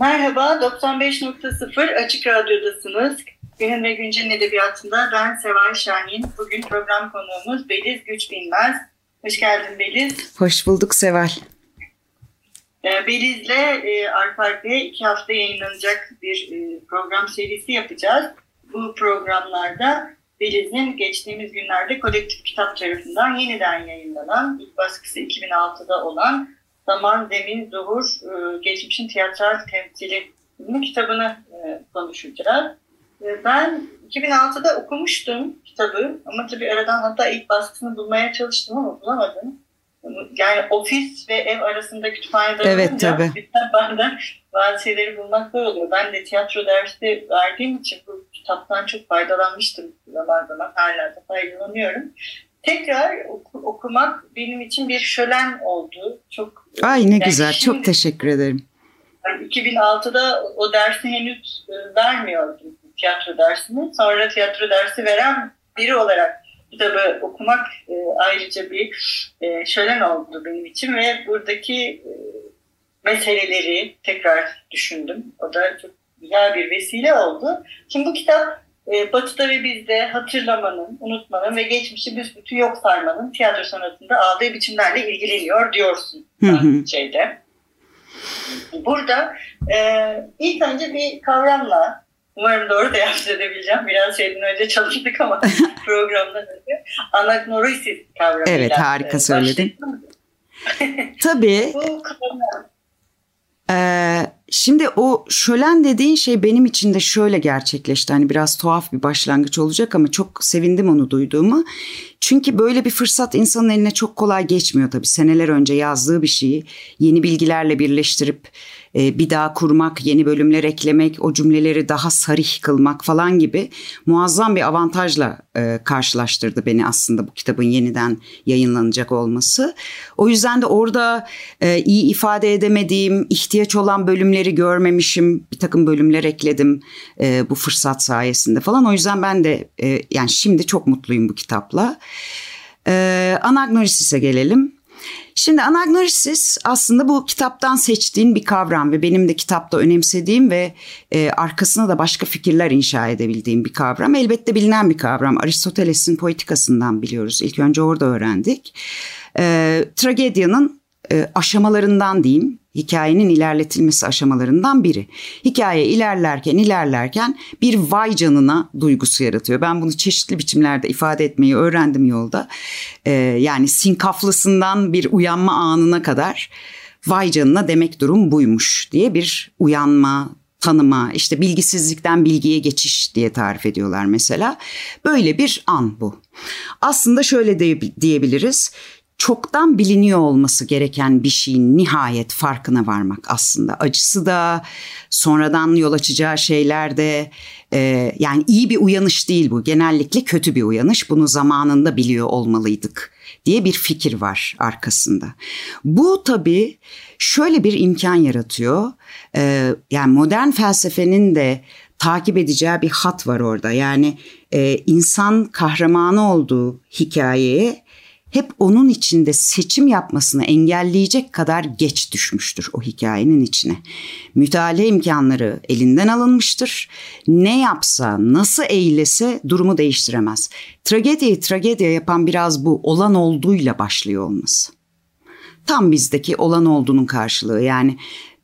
Merhaba, 95.0 Açık Radyo'dasınız. Günün ve Güncel'in edebiyatında ben Seval Şahin. Bugün program konuğumuz Beliz Güç Bilmez. Hoş geldin Beliz. Hoş bulduk Seval. Ee, Beliz'le e, arka arkaya iki hafta yayınlanacak bir e, program serisi yapacağız. Bu programlarda Beliz'in geçtiğimiz günlerde kolektif kitap tarafından yeniden yayınlanan, ilk baskısı 2006'da olan Zaman, Zemin, Zuhur, e, Geçmişin Tiyatral Temsili kitabını e, konuşacağız. E, ben 2006'da okumuştum kitabı ama tabii aradan hatta ilk baskısını bulmaya çalıştım ama bulamadım. Yani ofis ve ev arasında kütüphanede evet, tabii. benden bazı şeyleri bulmak zor oluyor. Ben de tiyatro dersi verdiğim için bu kitaptan çok faydalanmıştım zaman zaman. Hala da faydalanıyorum tekrar oku, okumak benim için bir şölen oldu. Çok Ay ne yani güzel. Şimdi, çok teşekkür ederim. 2006'da o dersi henüz e, vermiyordum tiyatro dersini. Sonra tiyatro dersi veren biri olarak kitabı okumak e, ayrıca bir e, şölen oldu benim için ve buradaki meseleleri tekrar düşündüm. O da çok güzel bir vesile oldu. Şimdi bu kitap e, Batı'da ve bizde hatırlamanın, unutmanın ve geçmişi büsbütün yok saymanın tiyatro sanatında aldığı biçimlerle ilgileniyor diyorsun şeyde. Burada e, ilk önce bir kavramla umarım doğru telaffuz edebileceğim. Biraz şeyden önce çalıştık ama programdan önce anagnorisis kavramıyla. Evet harika e, söyledin. Tabii. Bu kavram ee, şimdi o şölen dediğin şey benim için de şöyle gerçekleşti. Hani biraz tuhaf bir başlangıç olacak ama çok sevindim onu duyduğumu. Çünkü böyle bir fırsat insanın eline çok kolay geçmiyor tabii. Seneler önce yazdığı bir şeyi yeni bilgilerle birleştirip bir daha kurmak, yeni bölümler eklemek, o cümleleri daha sarih kılmak falan gibi muazzam bir avantajla e, karşılaştırdı beni aslında bu kitabın yeniden yayınlanacak olması. O yüzden de orada e, iyi ifade edemediğim, ihtiyaç olan bölümleri görmemişim, bir takım bölümler ekledim bu fırsat sayesinde falan. O yüzden ben de yani şimdi çok mutluyum bu kitapla. Anagnorisis'e gelelim. Şimdi anagnorisis aslında bu kitaptan seçtiğin bir kavram ve benim de kitapta önemsediğim ve e, arkasına da başka fikirler inşa edebildiğim bir kavram. Elbette bilinen bir kavram. Aristoteles'in poetikasından biliyoruz. İlk önce orada öğrendik. E, tragedyanın e, aşamalarından diyeyim hikayenin ilerletilmesi aşamalarından biri. Hikaye ilerlerken ilerlerken bir vay canına duygusu yaratıyor. Ben bunu çeşitli biçimlerde ifade etmeyi öğrendim yolda. Ee, yani sinkaflısından bir uyanma anına kadar vay canına demek durum buymuş diye bir uyanma, tanıma, işte bilgisizlikten bilgiye geçiş diye tarif ediyorlar mesela. Böyle bir an bu. Aslında şöyle de diyebiliriz çoktan biliniyor olması gereken bir şeyin nihayet farkına varmak aslında. Acısı da sonradan yol açacağı şeyler de e, yani iyi bir uyanış değil bu. Genellikle kötü bir uyanış. Bunu zamanında biliyor olmalıydık diye bir fikir var arkasında. Bu tabii şöyle bir imkan yaratıyor. E, yani modern felsefenin de takip edeceği bir hat var orada. Yani e, insan kahramanı olduğu hikayeye hep onun içinde seçim yapmasını engelleyecek kadar geç düşmüştür o hikayenin içine. Mütalaa imkanları elinden alınmıştır. Ne yapsa, nasıl eylese durumu değiştiremez. Tragediyi tragedya yapan biraz bu olan olduğuyla başlıyor olması. Tam bizdeki olan olduğunun karşılığı yani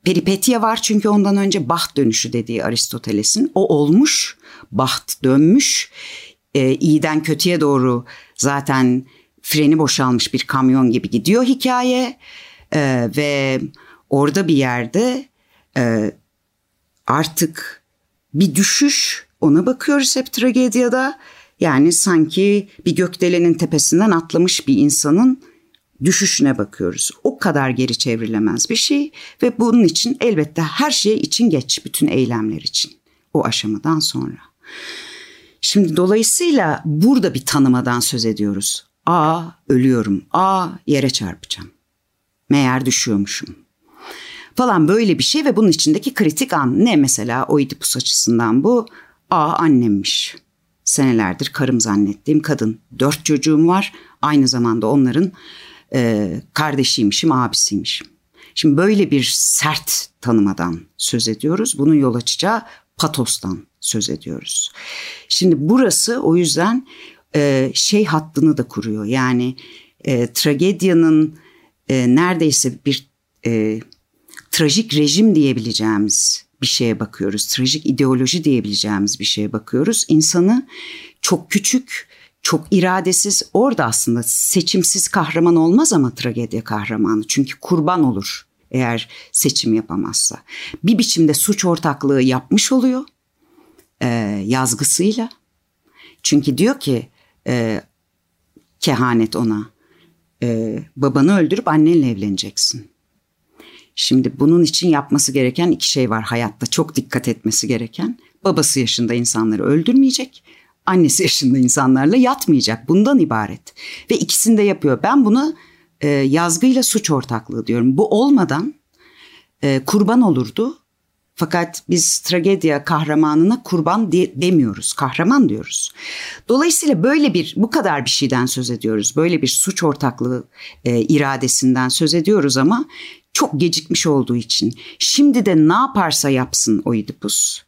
peripetya var çünkü ondan önce baht dönüşü dediği Aristoteles'in. O olmuş, baht dönmüş, e, iyiden kötüye doğru zaten freni boşalmış bir kamyon gibi gidiyor hikaye e, ve orada bir yerde e, artık bir düşüş ona bakıyoruz hep tragedyada Yani sanki bir gökdelenin tepesinden atlamış bir insanın düşüşüne bakıyoruz. O kadar geri çevrilemez bir şey ve bunun için elbette her şey için geç bütün eylemler için o aşamadan sonra. Şimdi dolayısıyla burada bir tanımadan söz ediyoruz. A ölüyorum. A yere çarpacağım. Meğer düşüyormuşum. Falan böyle bir şey ve bunun içindeki kritik an ne mesela Oidipus açısından bu? A annemmiş. Senelerdir karım zannettiğim kadın. Dört çocuğum var. Aynı zamanda onların e, kardeşiymişim, abisiymişim. Şimdi böyle bir sert tanımadan söz ediyoruz. Bunun yol açacağı patostan söz ediyoruz. Şimdi burası o yüzden e, şey hattını da kuruyor. Yani e, tragedyanın e, neredeyse bir e, trajik rejim diyebileceğimiz bir şeye bakıyoruz. Trajik ideoloji diyebileceğimiz bir şeye bakıyoruz. İnsanı çok küçük, çok iradesiz. Orada aslında seçimsiz kahraman olmaz ama tragedya kahramanı. Çünkü kurban olur eğer seçim yapamazsa. Bir biçimde suç ortaklığı yapmış oluyor e, yazgısıyla. Çünkü diyor ki e, kehanet ona e, babanı öldürüp annenle evleneceksin. Şimdi bunun için yapması gereken iki şey var hayatta çok dikkat etmesi gereken. Babası yaşında insanları öldürmeyecek, annesi yaşında insanlarla yatmayacak. Bundan ibaret. Ve ikisini de yapıyor. Ben bunu e, yazgıyla suç ortaklığı diyorum. Bu olmadan e, kurban olurdu. Fakat biz tragedya kahramanına kurban de, demiyoruz. Kahraman diyoruz. Dolayısıyla böyle bir bu kadar bir şeyden söz ediyoruz. Böyle bir suç ortaklığı e, iradesinden söz ediyoruz ama çok gecikmiş olduğu için. Şimdi de ne yaparsa yapsın Oidipus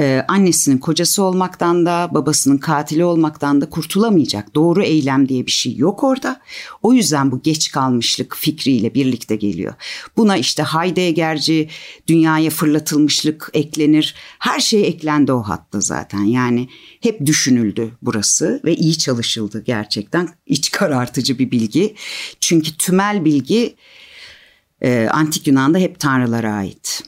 ee, annesinin kocası olmaktan da babasının katili olmaktan da kurtulamayacak. Doğru eylem diye bir şey yok orada. O yüzden bu geç kalmışlık fikriyle birlikte geliyor. Buna işte Heideggerci dünyaya fırlatılmışlık eklenir. Her şey eklendi o hatta zaten. Yani hep düşünüldü burası ve iyi çalışıldı gerçekten. İç karartıcı bir bilgi. Çünkü tümel bilgi e, antik Yunan'da hep tanrılara ait.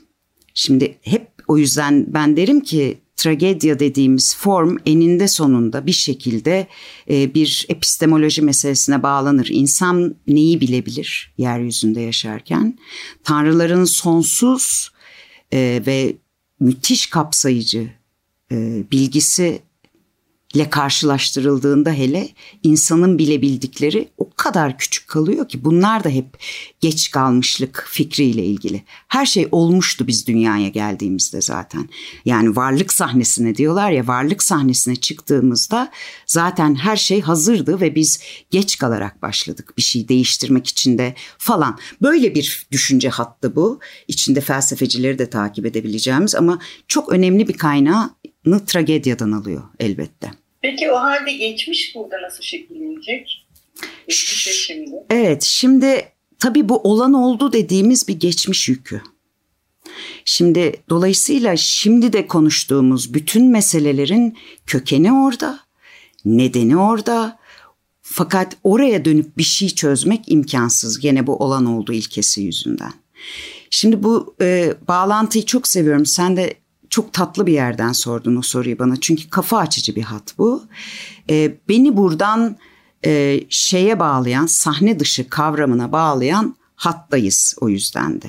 Şimdi hep o yüzden ben derim ki tragedya dediğimiz form eninde sonunda bir şekilde e, bir epistemoloji meselesine bağlanır. İnsan neyi bilebilir yeryüzünde yaşarken? Tanrıların sonsuz e, ve müthiş kapsayıcı e, bilgisi ile karşılaştırıldığında hele insanın bilebildikleri o kadar küçük kalıyor ki bunlar da hep geç kalmışlık fikriyle ilgili. Her şey olmuştu biz dünyaya geldiğimizde zaten. Yani varlık sahnesine diyorlar ya varlık sahnesine çıktığımızda zaten her şey hazırdı ve biz geç kalarak başladık bir şey değiştirmek için de falan. Böyle bir düşünce hattı bu. İçinde felsefecileri de takip edebileceğimiz ama çok önemli bir kaynağını tragedyadan alıyor elbette. Peki o halde geçmiş burada nasıl şekillenecek? Geçmiş ve şimdi. Evet şimdi tabii bu olan oldu dediğimiz bir geçmiş yükü. Şimdi dolayısıyla şimdi de konuştuğumuz bütün meselelerin kökeni orada, nedeni orada. Fakat oraya dönüp bir şey çözmek imkansız gene bu olan oldu ilkesi yüzünden. Şimdi bu e, bağlantıyı çok seviyorum. Sen de çok tatlı bir yerden sordun o soruyu bana. Çünkü kafa açıcı bir hat bu. E, beni buradan e, şeye bağlayan, sahne dışı kavramına bağlayan hattayız o yüzden de.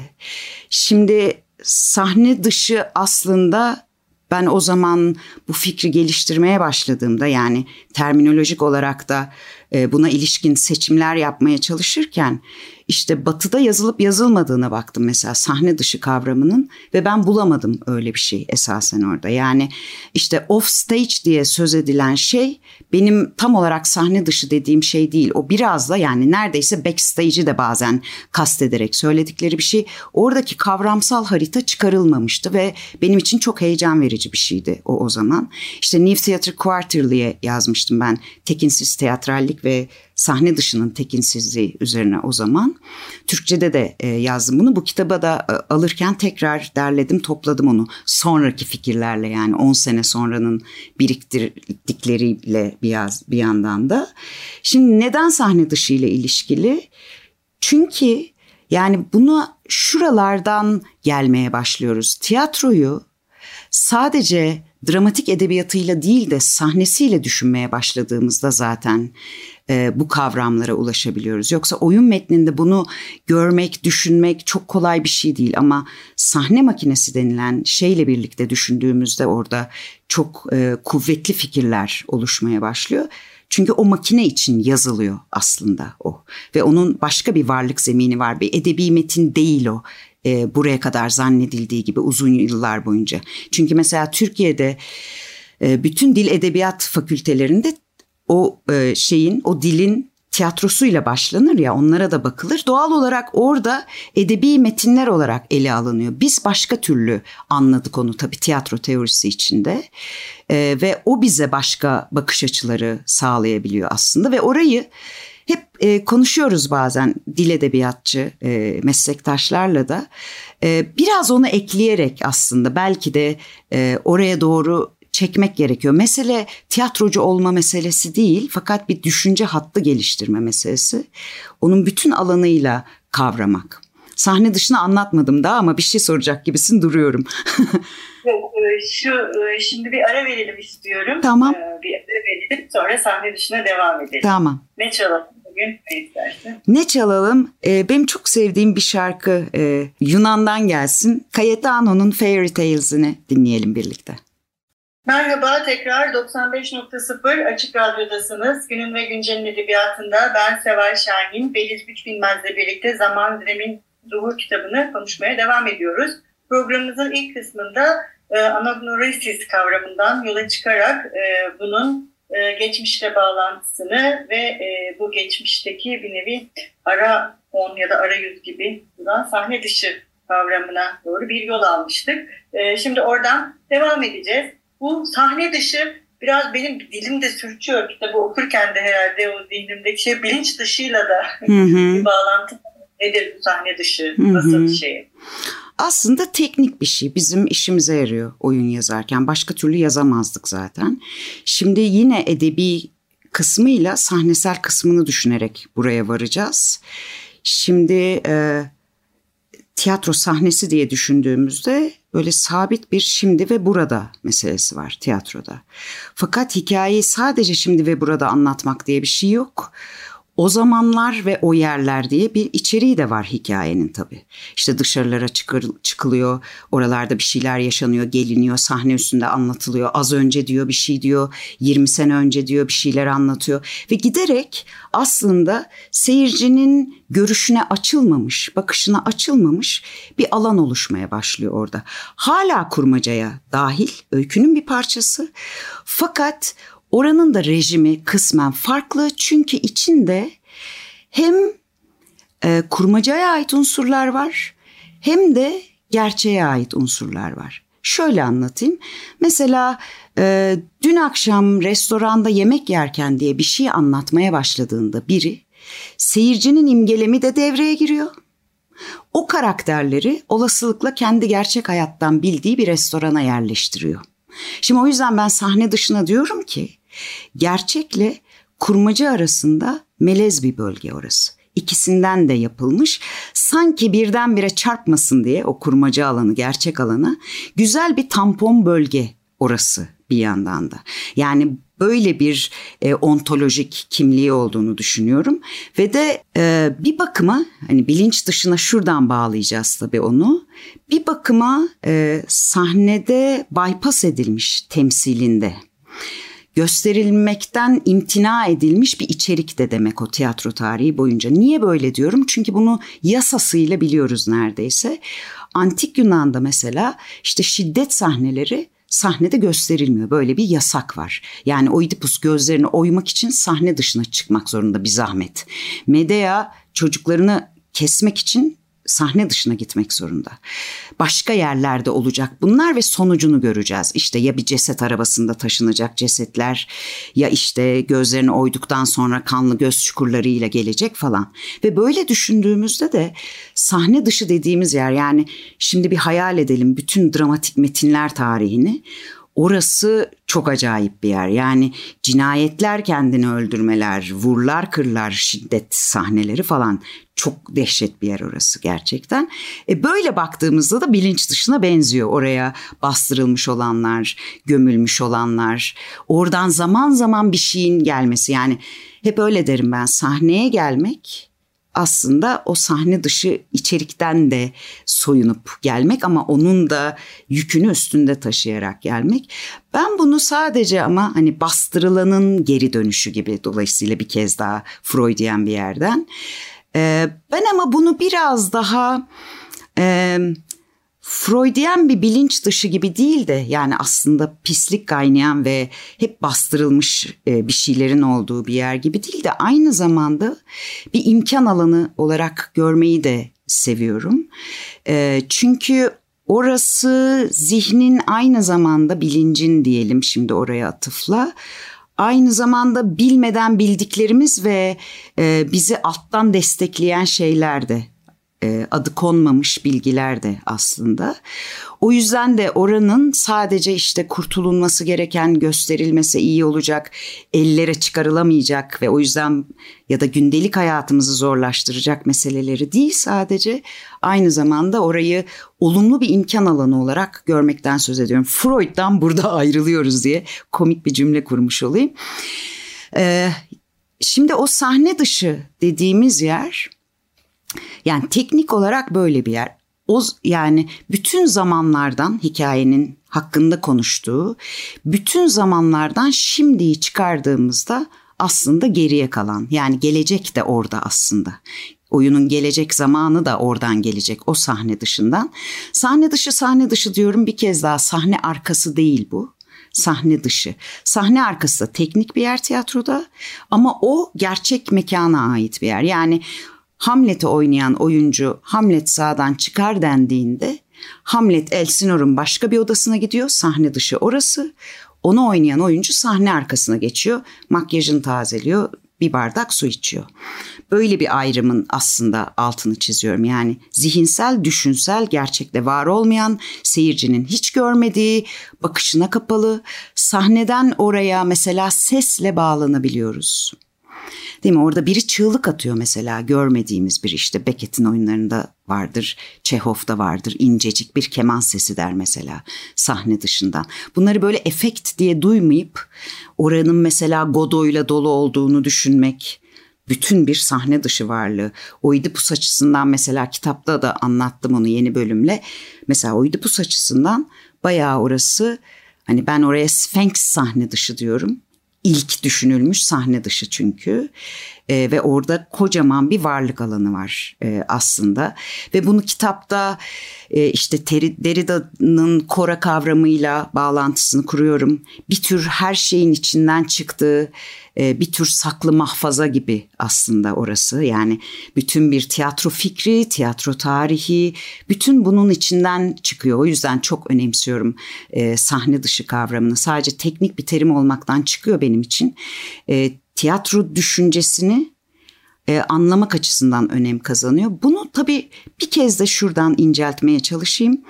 Şimdi sahne dışı aslında ben o zaman bu fikri geliştirmeye başladığımda yani terminolojik olarak da buna ilişkin seçimler yapmaya çalışırken işte batıda yazılıp yazılmadığına baktım mesela sahne dışı kavramının ve ben bulamadım öyle bir şey esasen orada. Yani işte off stage diye söz edilen şey benim tam olarak sahne dışı dediğim şey değil. O biraz da yani neredeyse backstage'i de bazen kastederek söyledikleri bir şey. Oradaki kavramsal harita çıkarılmamıştı ve benim için çok heyecan verici bir şeydi o o zaman. İşte New Theatre Quarterly'e yazmıştım ben tekinsiz teatrallik ve sahne dışının tekinsizliği üzerine o zaman. Türkçe'de de e, yazdım bunu. Bu kitaba da e, alırken tekrar derledim, topladım onu. Sonraki fikirlerle yani 10 sene sonranın biriktirdikleriyle bir, yaz, bir yandan da. Şimdi neden sahne dışı ile ilişkili? Çünkü yani bunu şuralardan gelmeye başlıyoruz. Tiyatroyu sadece dramatik edebiyatıyla değil de sahnesiyle düşünmeye başladığımızda zaten e, bu kavramlara ulaşabiliyoruz. Yoksa oyun metninde bunu görmek, düşünmek çok kolay bir şey değil ama sahne makinesi denilen şeyle birlikte düşündüğümüzde orada çok e, kuvvetli fikirler oluşmaya başlıyor. Çünkü o makine için yazılıyor aslında o ve onun başka bir varlık zemini var. Bir edebi metin değil o e, buraya kadar zannedildiği gibi uzun yıllar boyunca. Çünkü mesela Türkiye'de e, bütün dil edebiyat fakültelerinde o e, şeyin, o dilin tiyatrosuyla başlanır ya onlara da bakılır. Doğal olarak orada edebi metinler olarak ele alınıyor. Biz başka türlü anladık onu tabii tiyatro teorisi içinde. Ee, ve o bize başka bakış açıları sağlayabiliyor aslında ve orayı hep e, konuşuyoruz bazen dil edebiyatçı e, meslektaşlarla da. E, biraz onu ekleyerek aslında belki de e, oraya doğru çekmek gerekiyor. Mesele tiyatrocu olma meselesi değil fakat bir düşünce hattı geliştirme meselesi. Onun bütün alanıyla kavramak. Sahne dışına anlatmadım daha ama bir şey soracak gibisin duruyorum. E, şu e, şimdi bir ara verelim istiyorum. Tamam. E, bir ara verelim sonra sahne dışına devam edelim. Tamam. Ne çalalım bugün ne istersin? Ne çalalım? benim çok sevdiğim bir şarkı Yunan'dan gelsin. Cayetano'nun Fairy Tales'ini dinleyelim birlikte. Merhaba tekrar 95.0 Açık Radyo'dasınız. Günün ve Güncel'in edebiyatında ben Seval Şahin, Beliz Güç Bilmez'le birlikte Zaman Zemin Zuhur kitabını konuşmaya devam ediyoruz. Programımızın ilk kısmında e, anagnorisis kavramından yola çıkarak e, bunun e, geçmişle bağlantısını ve e, bu geçmişteki bir nevi ara on ya da arayüz gibi duran sahne dışı kavramına doğru bir yol almıştık. E, şimdi oradan devam edeceğiz bu sahne dışı biraz benim dilimde sürçüyor kitabı okurken de herhalde o zihnimdeki şey bilinç dışıyla da bir bağlantı nedir bu sahne dışı nasıl bir şey? Aslında teknik bir şey bizim işimize yarıyor oyun yazarken başka türlü yazamazdık zaten. Şimdi yine edebi kısmıyla sahnesel kısmını düşünerek buraya varacağız. Şimdi e, tiyatro sahnesi diye düşündüğümüzde böyle sabit bir şimdi ve burada meselesi var tiyatroda. Fakat hikayeyi sadece şimdi ve burada anlatmak diye bir şey yok o zamanlar ve o yerler diye bir içeriği de var hikayenin tabii. İşte dışarılara çıkır, çıkılıyor, oralarda bir şeyler yaşanıyor, geliniyor, sahne üstünde anlatılıyor. Az önce diyor bir şey diyor, 20 sene önce diyor bir şeyler anlatıyor. Ve giderek aslında seyircinin görüşüne açılmamış, bakışına açılmamış bir alan oluşmaya başlıyor orada. Hala kurmacaya dahil, öykünün bir parçası. Fakat Oranın da rejimi kısmen farklı çünkü içinde hem e, kurmacaya ait unsurlar var hem de gerçeğe ait unsurlar var. Şöyle anlatayım. Mesela e, dün akşam restoranda yemek yerken diye bir şey anlatmaya başladığında biri seyircinin imgelemi de devreye giriyor. O karakterleri olasılıkla kendi gerçek hayattan bildiği bir restorana yerleştiriyor. Şimdi o yüzden ben sahne dışına diyorum ki Gerçekle kurmaca arasında melez bir bölge orası. İkisinden de yapılmış. Sanki birdenbire çarpmasın diye o kurmaca alanı, gerçek alanı güzel bir tampon bölge orası bir yandan da. Yani böyle bir e, ontolojik kimliği olduğunu düşünüyorum ve de e, bir bakıma hani bilinç dışına şuradan bağlayacağız tabii onu. Bir bakıma e, sahnede bypass edilmiş temsilinde gösterilmekten imtina edilmiş bir içerik de demek o tiyatro tarihi boyunca. Niye böyle diyorum? Çünkü bunu yasasıyla biliyoruz neredeyse. Antik Yunan'da mesela işte şiddet sahneleri sahnede gösterilmiyor. Böyle bir yasak var. Yani Oidipus gözlerini oymak için sahne dışına çıkmak zorunda bir zahmet. Medea çocuklarını kesmek için sahne dışına gitmek zorunda. Başka yerlerde olacak bunlar ve sonucunu göreceğiz. İşte ya bir ceset arabasında taşınacak cesetler ya işte gözlerini oyduktan sonra kanlı göz çukurlarıyla gelecek falan. Ve böyle düşündüğümüzde de sahne dışı dediğimiz yer yani şimdi bir hayal edelim bütün dramatik metinler tarihini. Orası çok acayip bir yer. Yani cinayetler kendini öldürmeler, vurlar kırlar şiddet sahneleri falan çok dehşet bir yer orası gerçekten. E böyle baktığımızda da bilinç dışına benziyor. Oraya bastırılmış olanlar, gömülmüş olanlar, oradan zaman zaman bir şeyin gelmesi. Yani hep öyle derim ben sahneye gelmek aslında o sahne dışı içerikten de soyunup gelmek ama onun da yükünü üstünde taşıyarak gelmek. Ben bunu sadece ama hani bastırılanın geri dönüşü gibi dolayısıyla bir kez daha Freudian bir yerden. Ee, ben ama bunu biraz daha e, Freudian bir bilinç dışı gibi değil de yani aslında pislik kaynayan ve hep bastırılmış e, bir şeylerin olduğu bir yer gibi değil de aynı zamanda bir imkan alanı olarak görmeyi de seviyorum. E, çünkü orası zihnin aynı zamanda bilincin diyelim şimdi oraya atıfla aynı zamanda bilmeden bildiklerimiz ve e, bizi alttan destekleyen şeyler de adı konmamış bilgiler de aslında. O yüzden de oranın sadece işte kurtulunması gereken gösterilmesi iyi olacak, ellere çıkarılamayacak ve o yüzden ya da gündelik hayatımızı zorlaştıracak meseleleri değil sadece aynı zamanda orayı olumlu bir imkan alanı olarak görmekten söz ediyorum. Freud'dan burada ayrılıyoruz diye komik bir cümle kurmuş olayım. Ee, şimdi o sahne dışı dediğimiz yer yani teknik olarak böyle bir yer. O yani bütün zamanlardan hikayenin hakkında konuştuğu, bütün zamanlardan şimdiyi çıkardığımızda aslında geriye kalan yani gelecek de orada aslında. Oyunun gelecek zamanı da oradan gelecek o sahne dışından. Sahne dışı sahne dışı diyorum bir kez daha sahne arkası değil bu sahne dışı. Sahne arkası da teknik bir yer tiyatroda ama o gerçek mekana ait bir yer. Yani Hamlet'i oynayan oyuncu Hamlet sağdan çıkar dendiğinde Hamlet Elsinor'un başka bir odasına gidiyor. Sahne dışı orası. Onu oynayan oyuncu sahne arkasına geçiyor. Makyajını tazeliyor. Bir bardak su içiyor. Böyle bir ayrımın aslında altını çiziyorum. Yani zihinsel, düşünsel, gerçekte var olmayan, seyircinin hiç görmediği, bakışına kapalı, sahneden oraya mesela sesle bağlanabiliyoruz. Değil mi? Orada biri çığlık atıyor mesela görmediğimiz bir işte Beckett'in oyunlarında vardır, Çehov'da vardır. incecik bir keman sesi der mesela sahne dışından. Bunları böyle efekt diye duymayıp oranın mesela Godoy'la dolu olduğunu düşünmek, bütün bir sahne dışı varlığı. Oidipus açısından mesela kitapta da anlattım onu yeni bölümle. Mesela Oidipus açısından bayağı orası hani ben oraya Sphinx sahne dışı diyorum ilk düşünülmüş sahne dışı çünkü e, ve orada kocaman bir varlık alanı var e, aslında ve bunu kitapta e, işte Derrida'nın kora kavramıyla bağlantısını kuruyorum bir tür her şeyin içinden çıktığı e, bir tür saklı mahfaza gibi aslında orası. Yani bütün bir tiyatro fikri, tiyatro tarihi, bütün bunun içinden çıkıyor. O yüzden çok önemsiyorum e, sahne dışı kavramını. Sadece teknik bir terim olmaktan çıkıyor benim için. E, tiyatro düşüncesini e, anlamak açısından önem kazanıyor. Bunu tabii bir kez de şuradan inceltmeye çalışayım.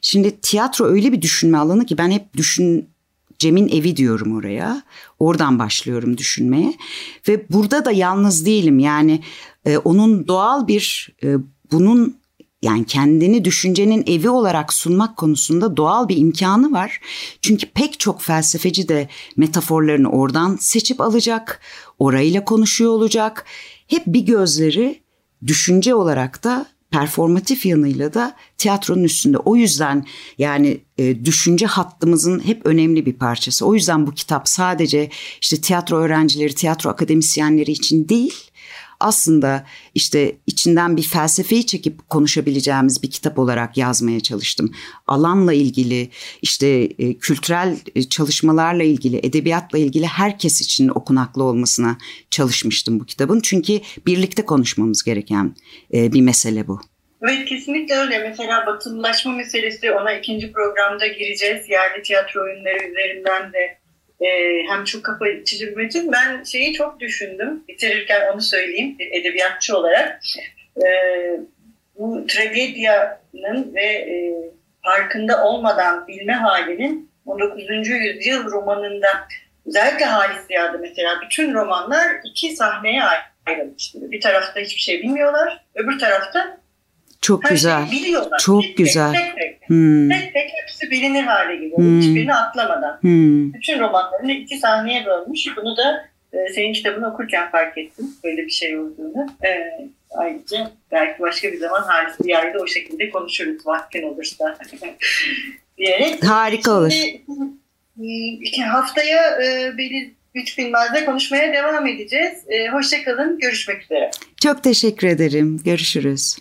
Şimdi tiyatro öyle bir düşünme alanı ki ben hep düşün Cem'in evi diyorum oraya. Oradan başlıyorum düşünmeye. Ve burada da yalnız değilim. Yani e, onun doğal bir e, bunun yani kendini düşüncenin evi olarak sunmak konusunda doğal bir imkanı var. Çünkü pek çok felsefeci de metaforlarını oradan seçip alacak, orayla konuşuyor olacak. Hep bir gözleri düşünce olarak da performatif yanıyla da tiyatronun üstünde. O yüzden yani e, düşünce hattımızın hep önemli bir parçası. O yüzden bu kitap sadece işte tiyatro öğrencileri, tiyatro akademisyenleri için değil, aslında işte içinden bir felsefeyi çekip konuşabileceğimiz bir kitap olarak yazmaya çalıştım. Alanla ilgili, işte e, kültürel e, çalışmalarla ilgili, edebiyatla ilgili herkes için okunaklı olmasına çalışmıştım bu kitabın. Çünkü birlikte konuşmamız gereken e, bir mesele bu. Evet kesinlikle öyle. Mesela batılılaşma meselesi ona ikinci programda gireceğiz. Yerli tiyatro oyunları üzerinden de e, hem çok kafa açıcı bir metin. Ben şeyi çok düşündüm. Bitirirken onu söyleyeyim bir edebiyatçı olarak. E, bu tragedyanın ve e, farkında olmadan bilme halinin 19. yüzyıl romanında özellikle Halis Ziya'da mesela bütün romanlar iki sahneye ayrılmıştır. Bir tarafta hiçbir şey bilmiyorlar, öbür tarafta çok her güzel. biliyorlar. Çok tek güzel. Tek tek, Hmm. tek tek hepsi bilinir hale geliyor. Hmm. Hiçbirini atlamadan. Hmm. Bütün romanlarını iki sahneye bölmüş. Bunu da e, senin kitabını okurken fark ettim. Böyle bir şey olduğunu. E, ayrıca belki başka bir zaman Halis Ziya'yı da o şekilde konuşuruz vaktin olursa. diyerek. Harika olur. Şimdi, iki haftaya e, Beliz Güç Bilmez'de konuşmaya devam edeceğiz. E, Hoşçakalın, görüşmek üzere. Çok teşekkür ederim. Görüşürüz.